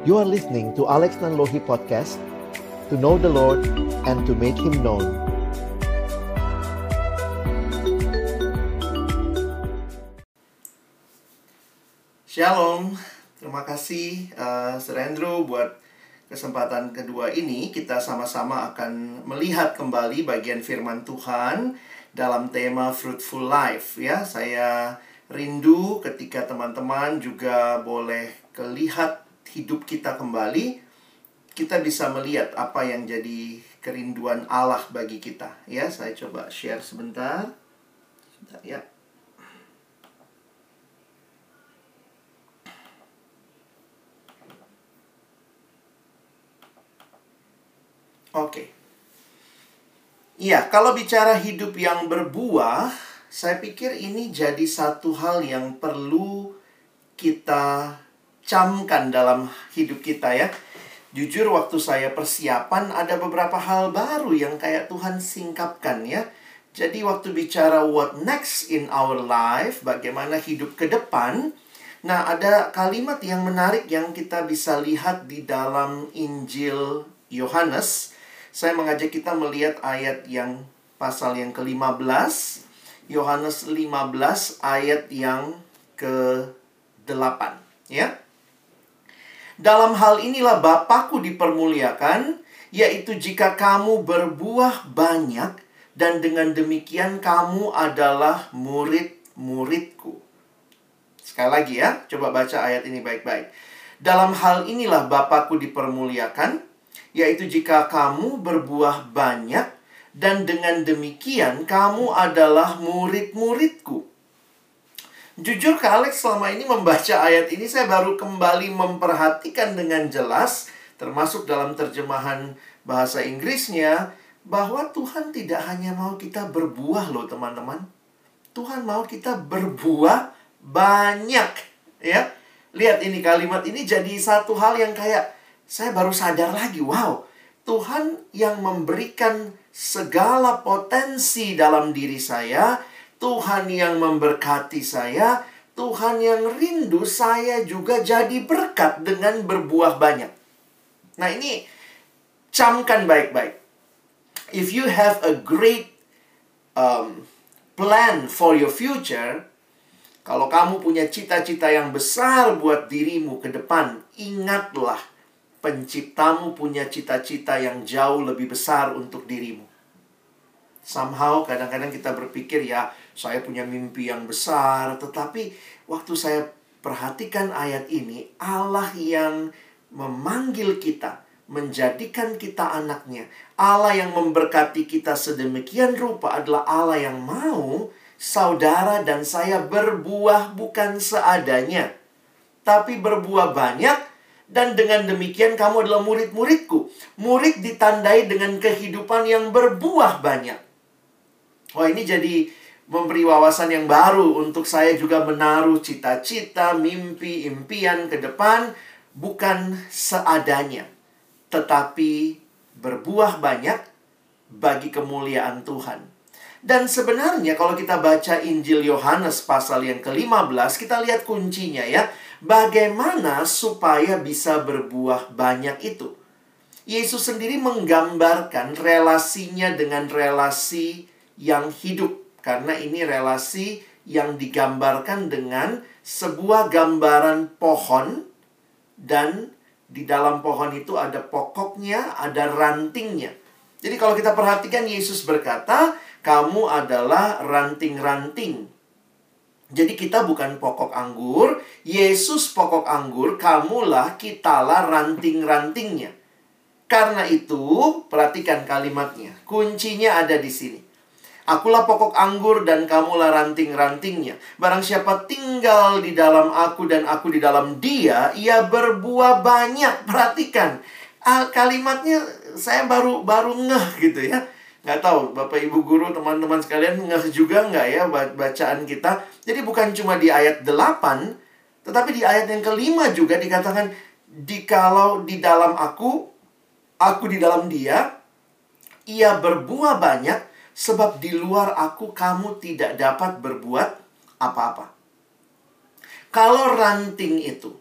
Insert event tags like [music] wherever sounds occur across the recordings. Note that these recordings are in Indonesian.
You are listening to Alex Nanlohi Podcast To know the Lord and to make Him known. Shalom, terima kasih uh, Sir Andrew buat kesempatan kedua ini. Kita sama-sama akan melihat kembali bagian firman Tuhan dalam tema fruitful life ya. Saya rindu ketika teman-teman juga boleh kelihat hidup kita kembali, kita bisa melihat apa yang jadi kerinduan Allah bagi kita ya. Saya coba share sebentar. Sebentar ya. Oke. Iya, kalau bicara hidup yang berbuah, saya pikir ini jadi satu hal yang perlu kita camkan dalam hidup kita ya. Jujur waktu saya persiapan ada beberapa hal baru yang kayak Tuhan singkapkan ya. Jadi waktu bicara what next in our life, bagaimana hidup ke depan, nah ada kalimat yang menarik yang kita bisa lihat di dalam Injil Yohanes saya mengajak kita melihat ayat yang pasal yang ke-15, Yohanes 15 ayat yang ke-8, ya. Dalam hal inilah Bapakku dipermuliakan, yaitu jika kamu berbuah banyak dan dengan demikian kamu adalah murid-muridku. Sekali lagi ya, coba baca ayat ini baik-baik. Dalam hal inilah Bapakku dipermuliakan, yaitu jika kamu berbuah banyak dan dengan demikian kamu adalah murid-muridku. Jujur ke Alex selama ini membaca ayat ini saya baru kembali memperhatikan dengan jelas termasuk dalam terjemahan bahasa Inggrisnya bahwa Tuhan tidak hanya mau kita berbuah loh teman-teman. Tuhan mau kita berbuah banyak ya. Lihat ini kalimat ini jadi satu hal yang kayak saya baru sadar lagi, wow, Tuhan yang memberikan segala potensi dalam diri saya, Tuhan yang memberkati saya, Tuhan yang rindu saya juga jadi berkat dengan berbuah banyak. Nah, ini camkan baik-baik. If you have a great um, plan for your future, kalau kamu punya cita-cita yang besar buat dirimu ke depan, ingatlah penciptamu punya cita-cita yang jauh lebih besar untuk dirimu. Somehow kadang-kadang kita berpikir ya, saya punya mimpi yang besar, tetapi waktu saya perhatikan ayat ini, Allah yang memanggil kita, menjadikan kita anaknya, Allah yang memberkati kita sedemikian rupa adalah Allah yang mau saudara dan saya berbuah bukan seadanya, tapi berbuah banyak dan dengan demikian kamu adalah murid-muridku. Murid ditandai dengan kehidupan yang berbuah banyak. Wah ini jadi memberi wawasan yang baru untuk saya juga menaruh cita-cita, mimpi, impian ke depan bukan seadanya, tetapi berbuah banyak bagi kemuliaan Tuhan. Dan sebenarnya kalau kita baca Injil Yohanes pasal yang ke-15, kita lihat kuncinya ya. Bagaimana supaya bisa berbuah banyak itu? Yesus sendiri menggambarkan relasinya dengan relasi yang hidup. Karena ini relasi yang digambarkan dengan sebuah gambaran pohon dan di dalam pohon itu ada pokoknya, ada rantingnya. Jadi kalau kita perhatikan Yesus berkata, kamu adalah ranting-ranting jadi kita bukan pokok anggur, Yesus pokok anggur, kamulah kitalah ranting-rantingnya. Karena itu, perhatikan kalimatnya. Kuncinya ada di sini. Akulah pokok anggur dan kamulah ranting-rantingnya. Barang siapa tinggal di dalam aku dan aku di dalam dia, ia berbuah banyak. Perhatikan. Kalimatnya saya baru baru ngeh gitu ya nggak tahu Bapak Ibu guru teman-teman sekalian ngeh juga nggak ya bacaan kita jadi bukan cuma di ayat 8 tetapi di ayat yang kelima juga dikatakan dikalau di dalam aku aku di dalam dia ia berbuah banyak sebab di luar aku kamu tidak dapat berbuat apa-apa kalau ranting itu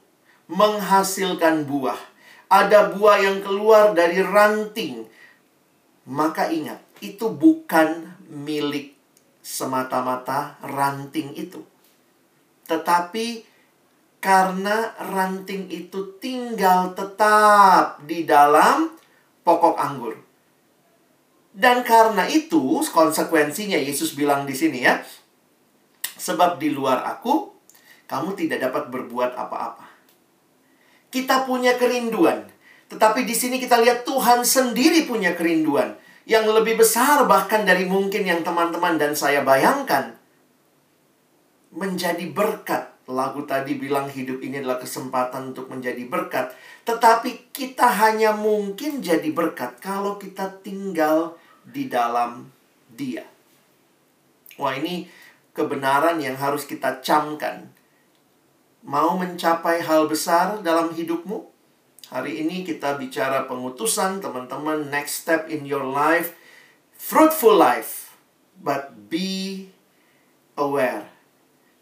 menghasilkan buah. Ada buah yang keluar dari ranting. Maka ingat, itu bukan milik semata-mata ranting itu. Tetapi karena ranting itu tinggal tetap di dalam pokok anggur. Dan karena itu konsekuensinya Yesus bilang di sini ya, sebab di luar aku kamu tidak dapat berbuat apa-apa. Kita punya kerinduan, tetapi di sini kita lihat Tuhan sendiri punya kerinduan yang lebih besar bahkan dari mungkin yang teman-teman dan saya bayangkan. Menjadi berkat. Lagu tadi bilang hidup ini adalah kesempatan untuk menjadi berkat. Tetapi kita hanya mungkin jadi berkat kalau kita tinggal di dalam dia. Wah ini kebenaran yang harus kita camkan. Mau mencapai hal besar dalam hidupmu? Hari ini kita bicara pengutusan, teman-teman. Next step in your life, fruitful life, but be aware.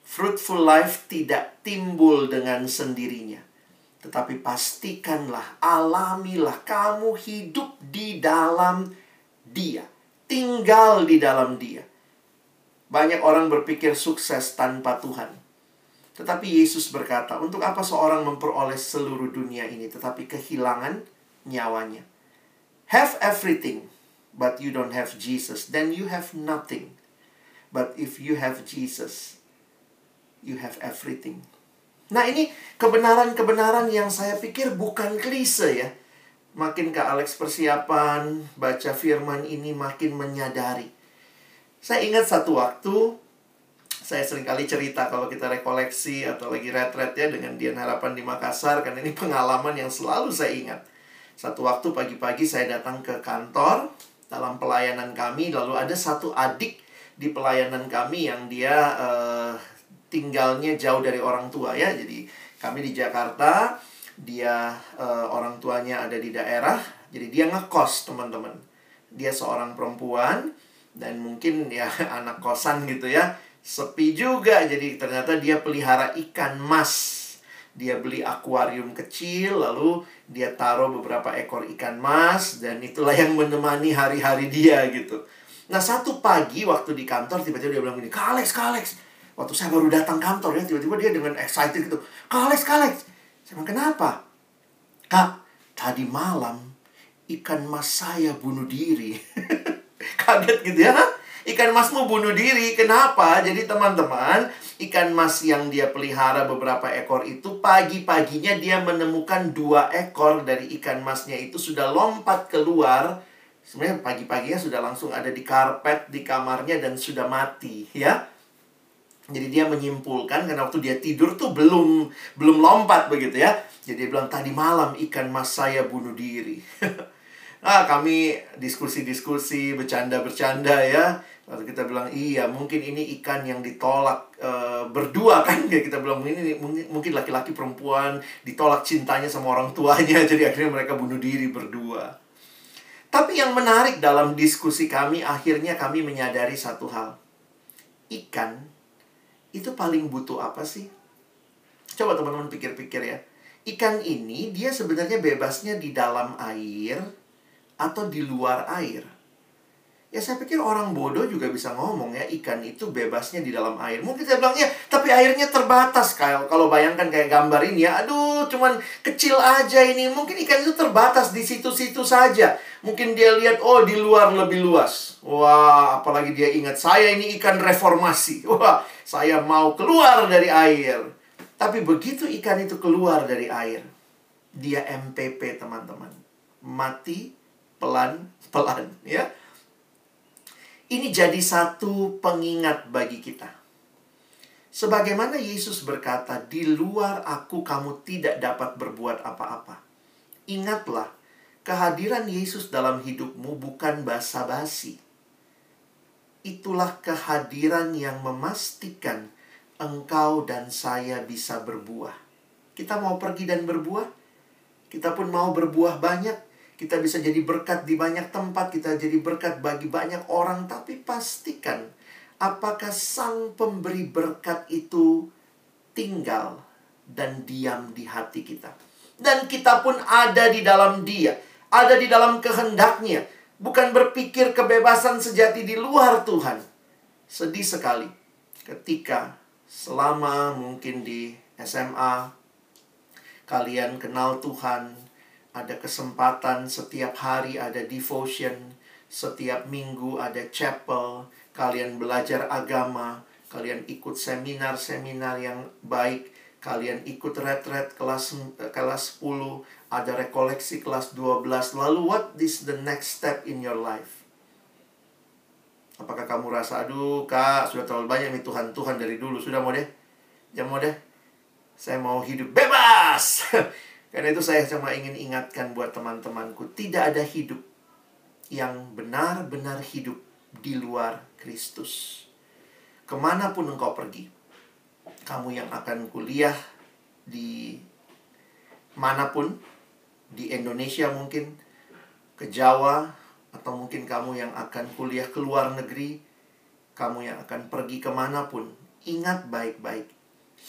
Fruitful life tidak timbul dengan sendirinya. Tetapi pastikanlah, alamilah kamu hidup di dalam dia. Tinggal di dalam dia. Banyak orang berpikir sukses tanpa Tuhan. Tetapi Yesus berkata, untuk apa seorang memperoleh seluruh dunia ini tetapi kehilangan nyawanya? Have everything, but you don't have Jesus, then you have nothing. But if you have Jesus, you have everything. Nah ini kebenaran-kebenaran yang saya pikir bukan klise ya. Makin ke Alex persiapan, baca firman ini makin menyadari. Saya ingat satu waktu saya sering kali cerita kalau kita rekoleksi atau lagi retret ya dengan Dian Harapan di Makassar karena ini pengalaman yang selalu saya ingat. Satu waktu pagi-pagi saya datang ke kantor dalam pelayanan kami lalu ada satu adik di pelayanan kami yang dia uh, tinggalnya jauh dari orang tua ya. Jadi kami di Jakarta, dia uh, orang tuanya ada di daerah, jadi dia ngekos teman-teman. Dia seorang perempuan dan mungkin ya [laughs] anak kosan gitu ya. Sepi juga jadi ternyata dia pelihara ikan mas. Dia beli akuarium kecil lalu dia taruh beberapa ekor ikan mas dan itulah yang menemani hari-hari dia gitu. Nah satu pagi waktu di kantor tiba-tiba dia bilang gini Kalex Kalex waktu saya baru datang kantor ya tiba-tiba dia dengan excited gitu Kalex Kalex saya bilang kenapa kak tadi malam ikan mas saya bunuh diri [laughs] kaget gitu ya ikan masmu bunuh diri. Kenapa? Jadi teman-teman, ikan mas yang dia pelihara beberapa ekor itu pagi-paginya dia menemukan dua ekor dari ikan masnya itu sudah lompat keluar. Sebenarnya pagi-paginya sudah langsung ada di karpet di kamarnya dan sudah mati, ya. Jadi dia menyimpulkan karena waktu dia tidur tuh belum belum lompat begitu ya. Jadi dia bilang tadi malam ikan mas saya bunuh diri. [laughs] ah kami diskusi-diskusi bercanda-bercanda ya Lalu kita bilang iya mungkin ini ikan yang ditolak e, berdua [laughs] kan kayak kita bilang ini mungkin laki-laki perempuan ditolak cintanya sama orang tuanya [laughs] jadi akhirnya mereka bunuh diri berdua. Tapi yang menarik dalam diskusi kami akhirnya kami menyadari satu hal. Ikan itu paling butuh apa sih? Coba teman-teman pikir-pikir ya. Ikan ini dia sebenarnya bebasnya di dalam air atau di luar air. Ya saya pikir orang bodoh juga bisa ngomong ya ikan itu bebasnya di dalam air. Mungkin saya bilang ya, tapi airnya terbatas kalau kalau bayangkan kayak gambar ini ya, aduh cuman kecil aja ini. Mungkin ikan itu terbatas di situ-situ saja. Mungkin dia lihat oh di luar lebih luas. Wah, apalagi dia ingat saya ini ikan reformasi. [laughs] Wah, saya mau keluar dari air. Tapi begitu ikan itu keluar dari air, dia MPP teman-teman. Mati pelan-pelan ya ini jadi satu pengingat bagi kita. Sebagaimana Yesus berkata, "Di luar Aku, kamu tidak dapat berbuat apa-apa." Ingatlah, kehadiran Yesus dalam hidupmu bukan basa-basi. Itulah kehadiran yang memastikan engkau dan saya bisa berbuah. Kita mau pergi dan berbuah, kita pun mau berbuah banyak, kita bisa jadi berkat di banyak tempat, kita jadi berkat bagi banyak orang, tapi pastikan apakah sang pemberi berkat itu tinggal dan diam di hati kita. Dan kita pun ada di dalam dia. Ada di dalam kehendaknya. Bukan berpikir kebebasan sejati di luar Tuhan. Sedih sekali ketika selama mungkin di SMA kalian kenal Tuhan, ada kesempatan setiap hari ada devotion, setiap minggu ada chapel, kalian belajar agama, kalian ikut seminar-seminar yang baik, kalian ikut retret kelas kelas 10, ada rekoleksi kelas 12. Lalu what is the next step in your life? Apakah kamu rasa, aduh kak, sudah terlalu banyak nih Tuhan-Tuhan dari dulu. Sudah mau deh? Ya mau deh? Saya mau hidup bebas. [laughs] Karena itu saya cuma ingin ingatkan buat teman-temanku. Tidak ada hidup yang benar-benar hidup di luar Kristus. Ke mana pun engkau pergi, kamu yang akan kuliah di mana pun, di Indonesia mungkin, ke Jawa, atau mungkin kamu yang akan kuliah ke luar negeri, kamu yang akan pergi ke mana pun, ingat baik-baik,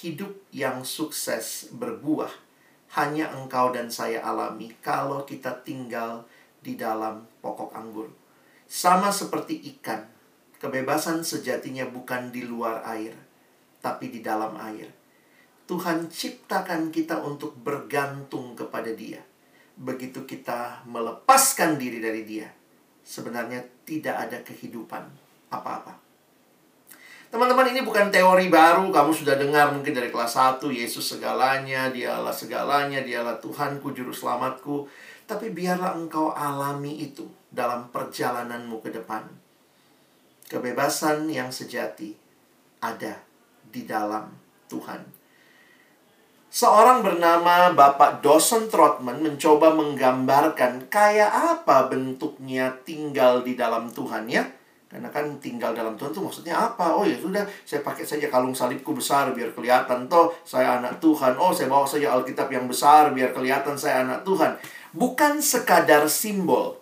hidup yang sukses berbuah hanya engkau dan saya alami kalau kita tinggal di dalam pokok anggur. Sama seperti ikan, Kebebasan sejatinya bukan di luar air, tapi di dalam air. Tuhan ciptakan kita untuk bergantung kepada Dia. Begitu kita melepaskan diri dari Dia, sebenarnya tidak ada kehidupan apa-apa. Teman-teman, ini bukan teori baru. Kamu sudah dengar mungkin dari kelas 1, Yesus segalanya, dialah segalanya, dialah Tuhanku, Juru Selamatku. Tapi biarlah engkau alami itu dalam perjalananmu ke depan Kebebasan yang sejati ada di dalam Tuhan. Seorang bernama Bapak Dawson Trotman mencoba menggambarkan kayak apa bentuknya tinggal di dalam Tuhan ya. Karena kan tinggal dalam Tuhan itu maksudnya apa? Oh ya sudah, saya pakai saja kalung salibku besar biar kelihatan toh saya anak Tuhan. Oh, saya bawa saja Alkitab yang besar biar kelihatan saya anak Tuhan. Bukan sekadar simbol,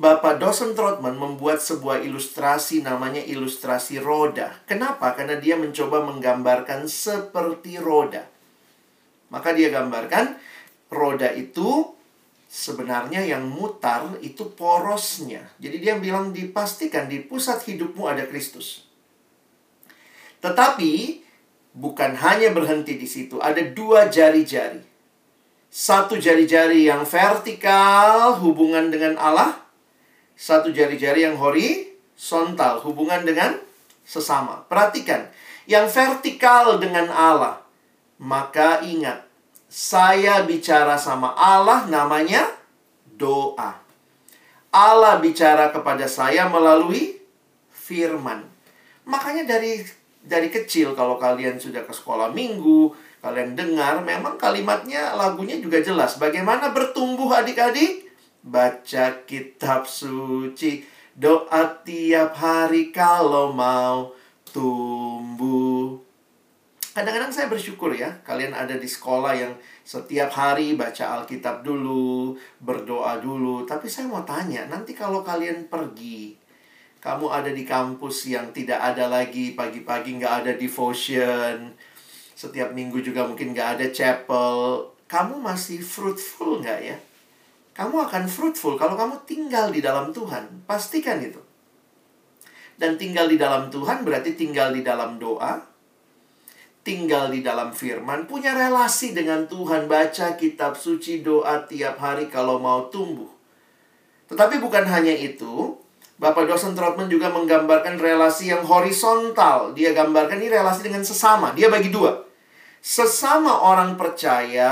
Bapak Dawson Trotman membuat sebuah ilustrasi namanya ilustrasi roda. Kenapa? Karena dia mencoba menggambarkan seperti roda. Maka dia gambarkan roda itu sebenarnya yang mutar itu porosnya. Jadi dia bilang dipastikan di pusat hidupmu ada Kristus. Tetapi bukan hanya berhenti di situ, ada dua jari-jari. Satu jari-jari yang vertikal hubungan dengan Allah, satu jari-jari yang horizontal, hubungan dengan sesama. Perhatikan, yang vertikal dengan Allah. Maka ingat, saya bicara sama Allah namanya doa. Allah bicara kepada saya melalui firman. Makanya dari dari kecil kalau kalian sudah ke sekolah minggu, kalian dengar memang kalimatnya lagunya juga jelas. Bagaimana bertumbuh adik-adik? Baca kitab suci Doa tiap hari kalau mau tumbuh Kadang-kadang saya bersyukur ya Kalian ada di sekolah yang setiap hari baca Alkitab dulu Berdoa dulu Tapi saya mau tanya Nanti kalau kalian pergi Kamu ada di kampus yang tidak ada lagi Pagi-pagi nggak ada devotion Setiap minggu juga mungkin nggak ada chapel Kamu masih fruitful nggak ya? Kamu akan fruitful kalau kamu tinggal di dalam Tuhan. Pastikan itu. Dan tinggal di dalam Tuhan berarti tinggal di dalam doa, tinggal di dalam firman, punya relasi dengan Tuhan, baca kitab suci, doa tiap hari kalau mau tumbuh. Tetapi bukan hanya itu, Bapak dosen Trotman juga menggambarkan relasi yang horizontal. Dia gambarkan ini relasi dengan sesama. Dia bagi dua. Sesama orang percaya,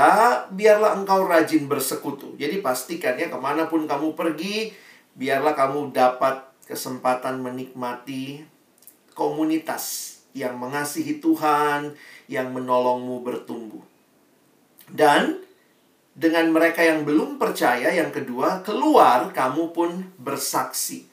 biarlah engkau rajin bersekutu. Jadi pastikan ya, ke mana pun kamu pergi, biarlah kamu dapat kesempatan menikmati komunitas yang mengasihi Tuhan, yang menolongmu bertumbuh. Dan dengan mereka yang belum percaya, yang kedua, keluar kamu pun bersaksi.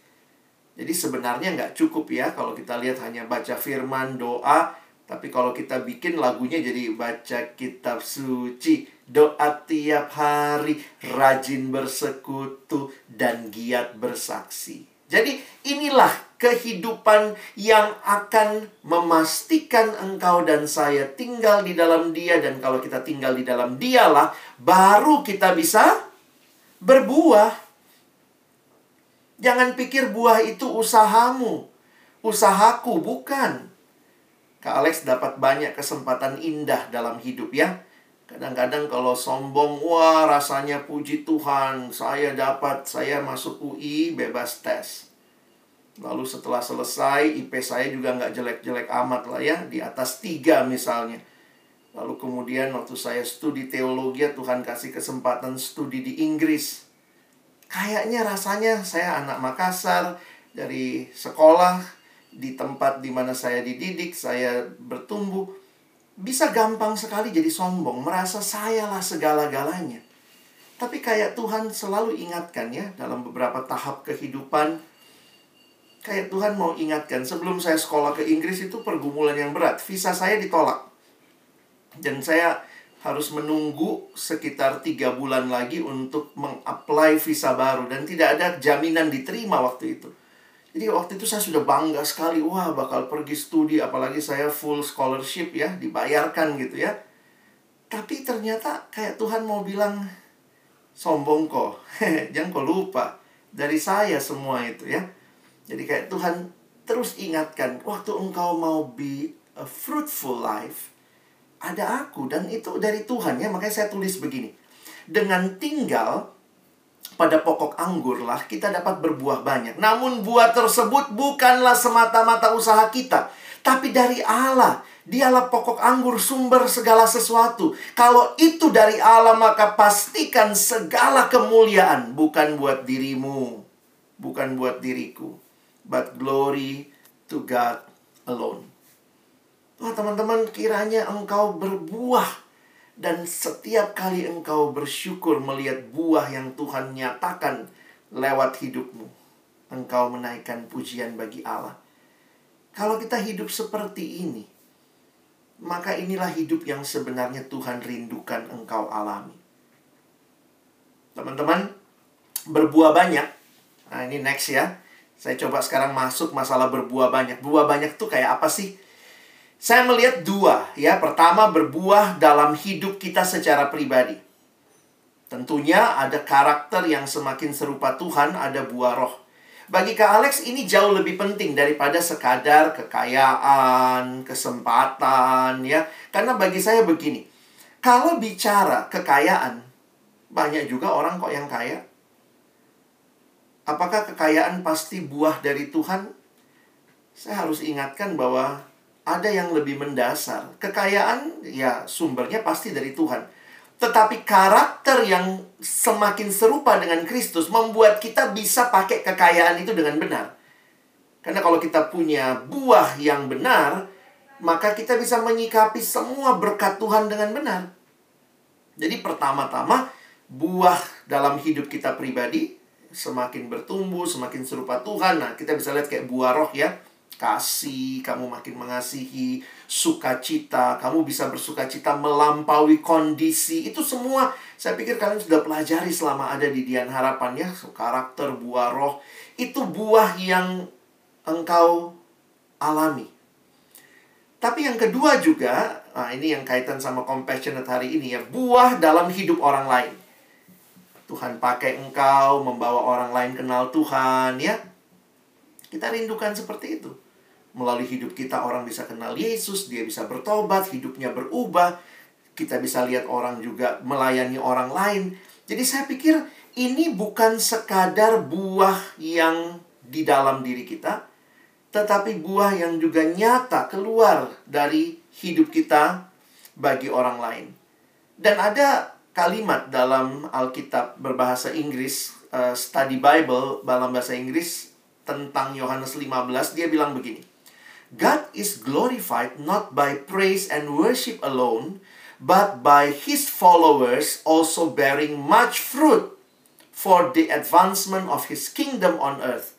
Jadi sebenarnya nggak cukup ya kalau kita lihat hanya baca firman, doa, tapi kalau kita bikin lagunya jadi baca kitab suci, doa tiap hari, rajin bersekutu, dan giat bersaksi. Jadi inilah kehidupan yang akan memastikan engkau dan saya tinggal di dalam Dia, dan kalau kita tinggal di dalam Dialah, baru kita bisa berbuah. Jangan pikir buah itu usahamu, usahaku, bukan. Kak Alex dapat banyak kesempatan indah dalam hidup ya. Kadang-kadang kalau sombong, wah rasanya puji Tuhan, saya dapat, saya masuk UI bebas tes. Lalu setelah selesai, IP saya juga nggak jelek-jelek amat lah ya, di atas tiga misalnya. Lalu kemudian waktu saya studi teologi, Tuhan kasih kesempatan studi di Inggris. Kayaknya rasanya saya anak Makassar, dari sekolah, di tempat di mana saya dididik, saya bertumbuh bisa gampang sekali jadi sombong, merasa sayalah segala-galanya. Tapi kayak Tuhan selalu ingatkan ya dalam beberapa tahap kehidupan kayak Tuhan mau ingatkan sebelum saya sekolah ke Inggris itu pergumulan yang berat. Visa saya ditolak. Dan saya harus menunggu sekitar tiga bulan lagi untuk mengapply visa baru dan tidak ada jaminan diterima waktu itu. Jadi waktu itu saya sudah bangga sekali, wah bakal pergi studi, apalagi saya full scholarship ya, dibayarkan gitu ya. Tapi ternyata kayak Tuhan mau bilang, sombong kok, [laughs] jangan kau lupa, dari saya semua itu ya. Jadi kayak Tuhan terus ingatkan, waktu engkau mau be a fruitful life, ada aku dan itu dari Tuhan ya, makanya saya tulis begini. Dengan tinggal pada pokok anggurlah kita dapat berbuah banyak. Namun buah tersebut bukanlah semata-mata usaha kita, tapi dari Allah. Dialah pokok anggur sumber segala sesuatu. Kalau itu dari Allah maka pastikan segala kemuliaan bukan buat dirimu, bukan buat diriku, but glory to God alone. Wah, teman-teman, kiranya engkau berbuah dan setiap kali engkau bersyukur melihat buah yang Tuhan nyatakan lewat hidupmu, engkau menaikkan pujian bagi Allah. Kalau kita hidup seperti ini, maka inilah hidup yang sebenarnya Tuhan rindukan engkau alami. Teman-teman, berbuah banyak. Nah, ini next ya. Saya coba sekarang masuk masalah berbuah banyak. Buah banyak tuh kayak apa sih? Saya melihat dua, ya. Pertama, berbuah dalam hidup kita secara pribadi. Tentunya ada karakter yang semakin serupa Tuhan, ada buah roh. Bagi Kak Alex ini jauh lebih penting daripada sekadar kekayaan, kesempatan, ya. Karena bagi saya begini, kalau bicara kekayaan, banyak juga orang kok yang kaya. Apakah kekayaan pasti buah dari Tuhan? Saya harus ingatkan bahwa ada yang lebih mendasar. Kekayaan ya sumbernya pasti dari Tuhan. Tetapi karakter yang semakin serupa dengan Kristus membuat kita bisa pakai kekayaan itu dengan benar. Karena kalau kita punya buah yang benar, maka kita bisa menyikapi semua berkat Tuhan dengan benar. Jadi pertama-tama buah dalam hidup kita pribadi semakin bertumbuh, semakin serupa Tuhan. Nah, kita bisa lihat kayak buah roh ya kasih, kamu makin mengasihi, sukacita, kamu bisa bersukacita melampaui kondisi. Itu semua saya pikir kalian sudah pelajari selama ada di Dian Harapan ya, karakter buah roh. Itu buah yang engkau alami. Tapi yang kedua juga, nah ini yang kaitan sama compassionate hari ini ya, buah dalam hidup orang lain. Tuhan pakai engkau membawa orang lain kenal Tuhan ya. Kita rindukan seperti itu melalui hidup kita orang bisa kenal Yesus, dia bisa bertobat, hidupnya berubah. Kita bisa lihat orang juga melayani orang lain. Jadi saya pikir ini bukan sekadar buah yang di dalam diri kita, tetapi buah yang juga nyata keluar dari hidup kita bagi orang lain. Dan ada kalimat dalam Alkitab berbahasa Inggris, uh, study Bible dalam bahasa Inggris tentang Yohanes 15, dia bilang begini. God is glorified not by praise and worship alone, but by his followers also bearing much fruit for the advancement of his kingdom on earth.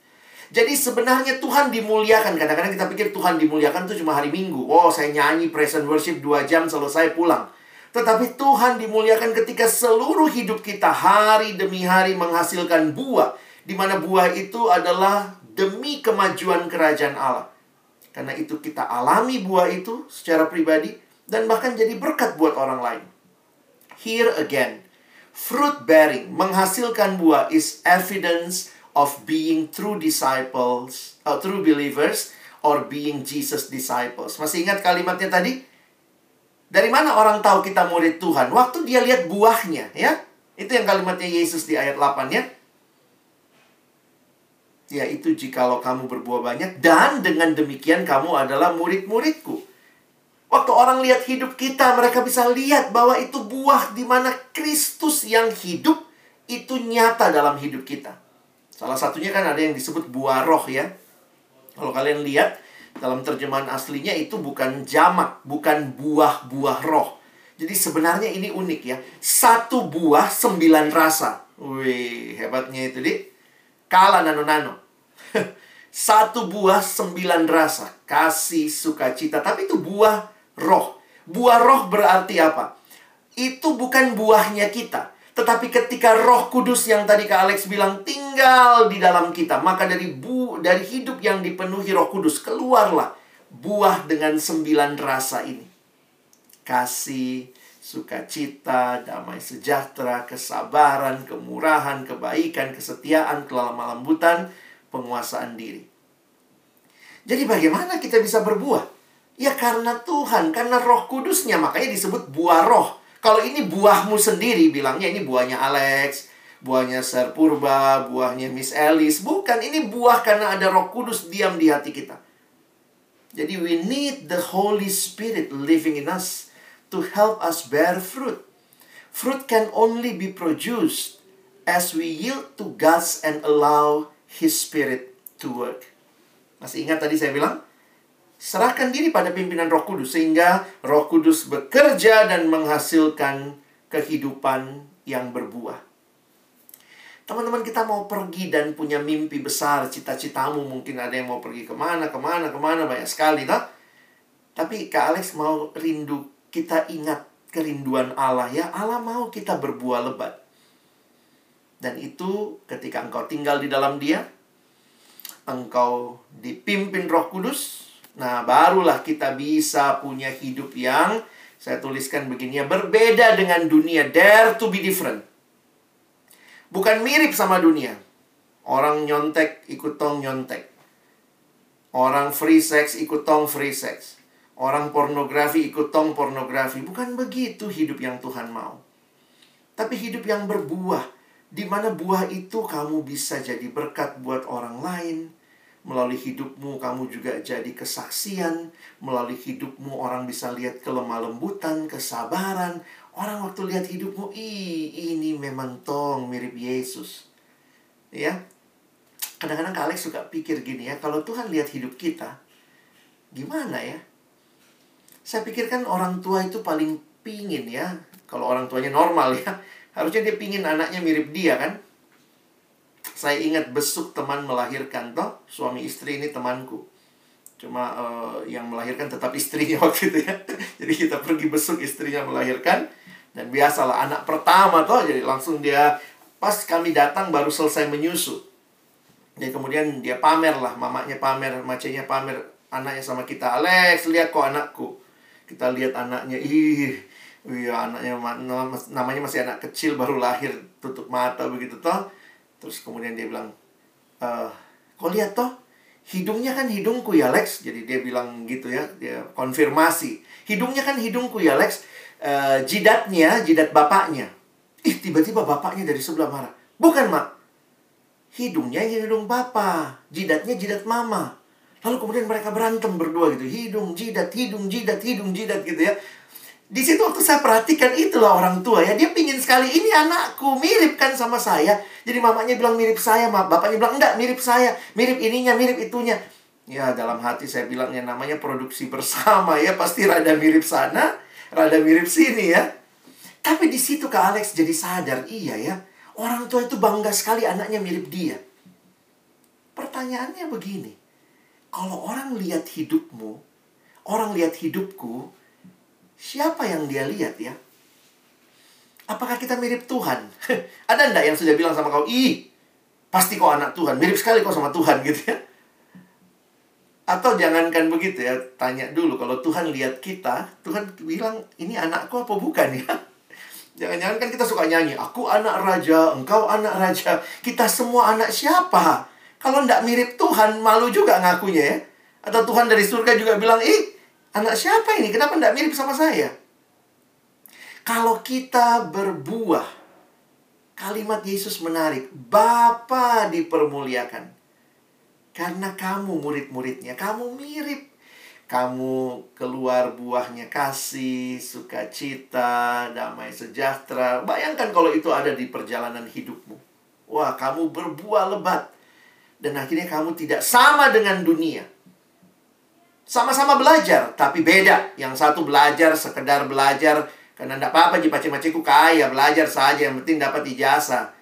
Jadi sebenarnya Tuhan dimuliakan. Kadang-kadang kita pikir Tuhan dimuliakan itu cuma hari Minggu. Oh, saya nyanyi praise and worship dua jam selesai pulang. Tetapi Tuhan dimuliakan ketika seluruh hidup kita hari demi hari menghasilkan buah. Di mana buah itu adalah demi kemajuan kerajaan Allah. Karena itu kita alami buah itu secara pribadi dan bahkan jadi berkat buat orang lain. Here again, fruit bearing menghasilkan buah is evidence of being true disciples, uh, true believers or being Jesus disciples. Masih ingat kalimatnya tadi? Dari mana orang tahu kita murid Tuhan? Waktu dia lihat buahnya, ya. Itu yang kalimatnya Yesus di ayat 8 ya. Yaitu jikalau kamu berbuah banyak dan dengan demikian kamu adalah murid-muridku. Waktu orang lihat hidup kita, mereka bisa lihat bahwa itu buah di mana Kristus yang hidup itu nyata dalam hidup kita. Salah satunya kan ada yang disebut buah roh ya. Kalau kalian lihat dalam terjemahan aslinya itu bukan jamak, bukan buah-buah roh. Jadi sebenarnya ini unik ya. Satu buah sembilan rasa. Wih, hebatnya itu, di. Kala nano-nano. [laughs] Satu buah sembilan rasa. Kasih, sukacita. Tapi itu buah roh. Buah roh berarti apa? Itu bukan buahnya kita. Tetapi ketika roh kudus yang tadi Kak Alex bilang tinggal di dalam kita. Maka dari bu dari hidup yang dipenuhi roh kudus. Keluarlah buah dengan sembilan rasa ini. Kasih, sukacita, damai sejahtera, kesabaran, kemurahan, kebaikan, kesetiaan, kelemah lembutan, penguasaan diri. Jadi bagaimana kita bisa berbuah? Ya karena Tuhan, karena roh kudusnya. Makanya disebut buah roh. Kalau ini buahmu sendiri, bilangnya ini buahnya Alex, buahnya Sir Purba, buahnya Miss Alice. Bukan, ini buah karena ada roh kudus diam di hati kita. Jadi we need the Holy Spirit living in us to help us bear fruit. Fruit can only be produced as we yield to God's and allow His Spirit to work. Masih ingat tadi saya bilang? Serahkan diri pada pimpinan Roh Kudus sehingga Roh Kudus bekerja dan menghasilkan kehidupan yang berbuah. Teman-teman kita mau pergi dan punya mimpi besar, cita-citamu mungkin ada yang mau pergi ke mana, ke mana, ke mana, banyak sekali, tak? Tapi Kak Alex mau rindu, kita ingat kerinduan Allah ya, Allah mau kita berbuah lebat. Dan itu ketika engkau tinggal di dalam dia, engkau dipimpin roh kudus, Nah, barulah kita bisa punya hidup yang saya tuliskan begini ya, berbeda dengan dunia. Dare to be different. Bukan mirip sama dunia. Orang nyontek ikut tong nyontek. Orang free sex ikut tong free sex. Orang pornografi ikut tong pornografi. Bukan begitu hidup yang Tuhan mau. Tapi hidup yang berbuah. Di mana buah itu kamu bisa jadi berkat buat orang lain Melalui hidupmu kamu juga jadi kesaksian. Melalui hidupmu orang bisa lihat kelemah lembutan, kesabaran. Orang waktu lihat hidupmu, ih ini memang tong mirip Yesus. Ya, kadang-kadang Kak Alex suka pikir gini ya, kalau Tuhan lihat hidup kita, gimana ya? Saya pikirkan orang tua itu paling pingin ya, kalau orang tuanya normal ya, harusnya dia pingin anaknya mirip dia kan? Saya ingat besuk teman melahirkan toh suami istri ini temanku. Cuma uh, yang melahirkan tetap istrinya [laughs] waktu itu ya. Jadi kita pergi besuk istrinya melahirkan dan biasalah anak pertama toh jadi langsung dia pas kami datang baru selesai menyusu. Jadi kemudian dia pamer lah, mamanya pamer, macenya pamer anaknya sama kita. Alex, lihat kok anakku. Kita lihat anaknya, ih, iya anaknya namanya masih anak kecil baru lahir tutup mata begitu toh Terus kemudian dia bilang, e, kau lihat toh, hidungnya kan hidungku ya Lex. Jadi dia bilang gitu ya, dia konfirmasi. Hidungnya kan hidungku ya Lex. E, jidatnya, jidat bapaknya. Ih, tiba-tiba bapaknya dari sebelah marah. Bukan, Mak. Hidungnya hidung papa, jidatnya jidat mama. Lalu kemudian mereka berantem berdua gitu. Hidung, jidat, hidung, jidat, hidung, jidat gitu ya. Di situ waktu saya perhatikan itulah orang tua ya. Dia pingin sekali, ini anakku, mirip kan sama saya. Jadi mamanya bilang mirip saya, bapaknya bilang enggak, mirip saya. Mirip ininya, mirip itunya. Ya dalam hati saya bilangnya namanya produksi bersama ya. Pasti rada mirip sana, rada mirip sini ya. Tapi di situ Kak Alex jadi sadar, iya ya. Orang tua itu bangga sekali anaknya mirip dia. Pertanyaannya begini. Kalau orang lihat hidupmu, orang lihat hidupku, Siapa yang dia lihat ya? Apakah kita mirip Tuhan? [laughs] Ada enggak yang sudah bilang sama kau, ih, Pasti kok anak Tuhan, mirip sekali kok sama Tuhan [laughs] gitu ya. Atau jangankan begitu ya, tanya dulu kalau Tuhan lihat kita, Tuhan bilang, ini anakku apa bukan [laughs] ya? Jangan-jangan kan kita suka nyanyi, aku anak raja, engkau anak raja, kita semua anak siapa? Kalau ndak mirip Tuhan, malu juga ngakunya ya. Atau Tuhan dari surga juga bilang, ih, anak siapa ini? Kenapa ndak mirip sama saya? Kalau kita berbuah, kalimat Yesus menarik, Bapa dipermuliakan. Karena kamu murid-muridnya, kamu mirip. Kamu keluar buahnya kasih, sukacita, damai sejahtera. Bayangkan kalau itu ada di perjalanan hidupmu. Wah, kamu berbuah lebat. Dan akhirnya kamu tidak sama dengan dunia. Sama-sama belajar, tapi beda. Yang satu belajar, sekedar belajar. Karena tidak apa-apa, jipaci-maciku kaya, belajar saja. Yang penting dapat ijazah.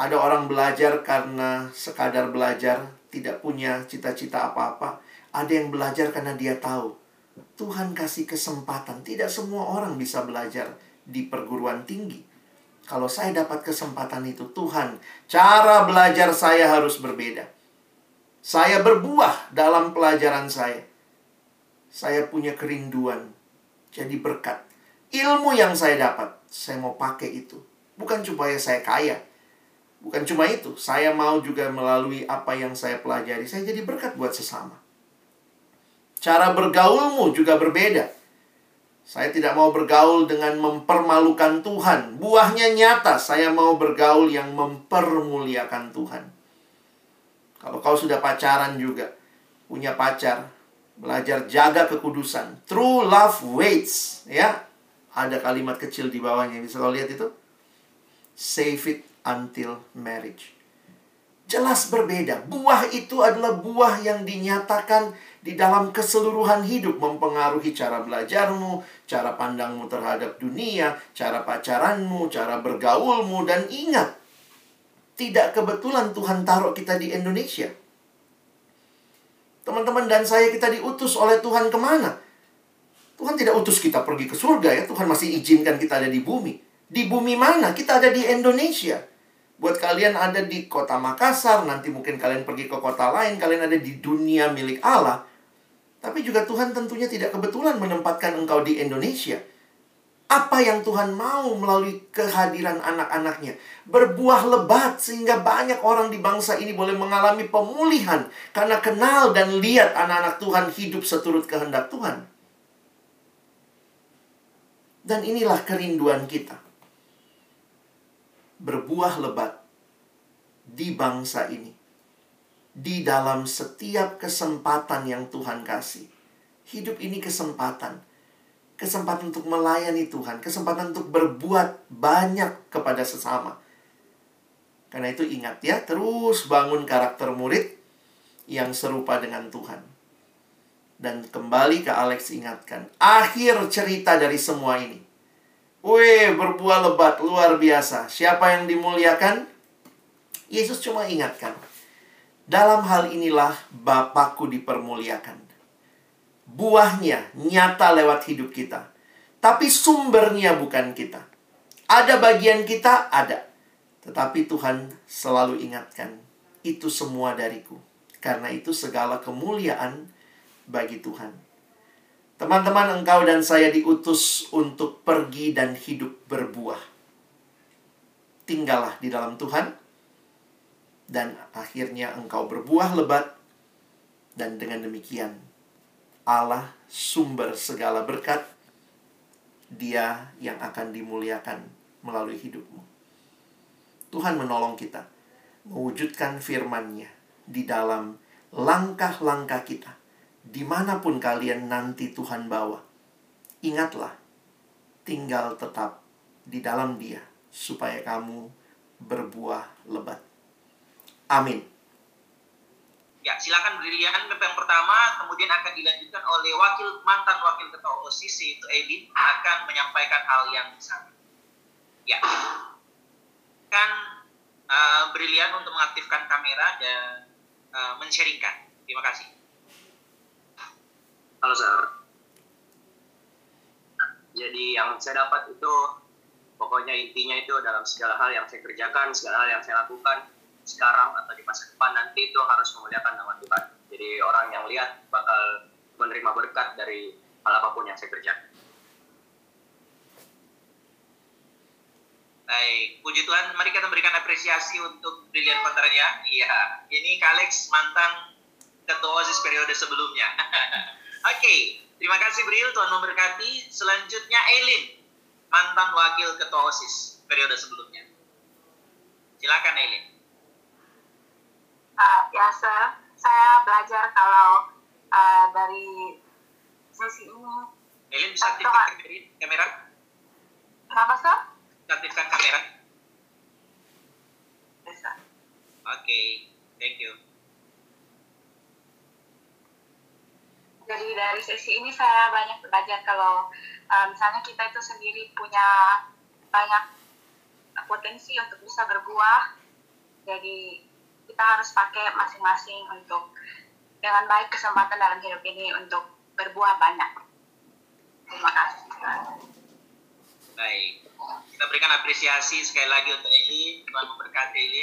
Ada orang belajar karena sekadar belajar, tidak punya cita-cita apa-apa. Ada yang belajar karena dia tahu. Tuhan kasih kesempatan. Tidak semua orang bisa belajar di perguruan tinggi. Kalau saya dapat kesempatan itu, Tuhan, cara belajar saya harus berbeda. Saya berbuah dalam pelajaran saya. Saya punya kerinduan. Jadi berkat. Ilmu yang saya dapat, saya mau pakai itu. Bukan supaya saya kaya, Bukan cuma itu, saya mau juga melalui apa yang saya pelajari, saya jadi berkat buat sesama. Cara bergaulmu juga berbeda. Saya tidak mau bergaul dengan mempermalukan Tuhan. Buahnya nyata, saya mau bergaul yang mempermuliakan Tuhan. Kalau kau sudah pacaran juga, punya pacar, belajar jaga kekudusan. True love waits, ya. Ada kalimat kecil di bawahnya, bisa kau lihat itu? Save it until marriage. Jelas berbeda. Buah itu adalah buah yang dinyatakan di dalam keseluruhan hidup mempengaruhi cara belajarmu, cara pandangmu terhadap dunia, cara pacaranmu, cara bergaulmu dan ingat tidak kebetulan Tuhan taruh kita di Indonesia. Teman-teman dan saya kita diutus oleh Tuhan ke mana? Tuhan tidak utus kita pergi ke surga ya. Tuhan masih izinkan kita ada di bumi. Di bumi mana? Kita ada di Indonesia. Buat kalian ada di kota Makassar, nanti mungkin kalian pergi ke kota lain, kalian ada di dunia milik Allah. Tapi juga Tuhan tentunya tidak kebetulan menempatkan engkau di Indonesia. Apa yang Tuhan mau melalui kehadiran anak-anaknya? Berbuah lebat sehingga banyak orang di bangsa ini boleh mengalami pemulihan karena kenal dan lihat anak-anak Tuhan hidup seturut kehendak Tuhan. Dan inilah kerinduan kita berbuah lebat di bangsa ini. Di dalam setiap kesempatan yang Tuhan kasih. Hidup ini kesempatan. Kesempatan untuk melayani Tuhan. Kesempatan untuk berbuat banyak kepada sesama. Karena itu ingat ya, terus bangun karakter murid yang serupa dengan Tuhan. Dan kembali ke Alex ingatkan, akhir cerita dari semua ini Wih, berbuah lebat, luar biasa. Siapa yang dimuliakan? Yesus cuma ingatkan. Dalam hal inilah Bapakku dipermuliakan. Buahnya nyata lewat hidup kita. Tapi sumbernya bukan kita. Ada bagian kita, ada. Tetapi Tuhan selalu ingatkan, itu semua dariku. Karena itu segala kemuliaan bagi Tuhan. Teman-teman, engkau dan saya diutus untuk pergi dan hidup berbuah. Tinggallah di dalam Tuhan, dan akhirnya engkau berbuah lebat, dan dengan demikian Allah sumber segala berkat, Dia yang akan dimuliakan melalui hidupmu. Tuhan menolong kita mewujudkan firman-Nya di dalam langkah-langkah kita di mana pun kalian nanti Tuhan bawa, ingatlah, tinggal tetap di dalam dia, supaya kamu berbuah lebat. Amin. Ya, silakan Brilian yang pertama, kemudian akan dilanjutkan oleh wakil mantan wakil ketua OSIS yaitu Edin akan menyampaikan hal yang sama. Ya, kan uh, Brilian untuk mengaktifkan kamera dan uh, men-sharingkan. Terima kasih. Halo Sir. Jadi yang saya dapat itu pokoknya intinya itu dalam segala hal yang saya kerjakan, segala hal yang saya lakukan, sekarang atau di masa depan nanti itu harus memuliakan nama Tuhan. Jadi orang yang lihat bakal menerima berkat dari hal apa pun yang saya kerjakan. Baik, puji Tuhan. Mari kita berikan apresiasi untuk Brilian Kontaranya. Iya, ini Kalex mantan ketua OSIS periode sebelumnya. [laughs] Oke, okay. terima kasih Bril, Tuhan memberkati. Selanjutnya Eileen, mantan wakil ketua OSIS periode sebelumnya. Silakan Eileen. Uh, ya. Saya belajar kalau uh, dari sesi ini. Eileen bisa aktifkan kamera? Kenapa, sir? aktifkan kamera. Bisa. Oke, okay. thank you. Jadi dari sesi ini saya banyak belajar kalau uh, misalnya kita itu sendiri punya banyak potensi untuk bisa berbuah. Jadi kita harus pakai masing-masing untuk dengan baik kesempatan dalam hidup ini untuk berbuah banyak. Terima kasih. Baik. Kita berikan apresiasi sekali lagi untuk Eli. Tuhan memberkati Eli.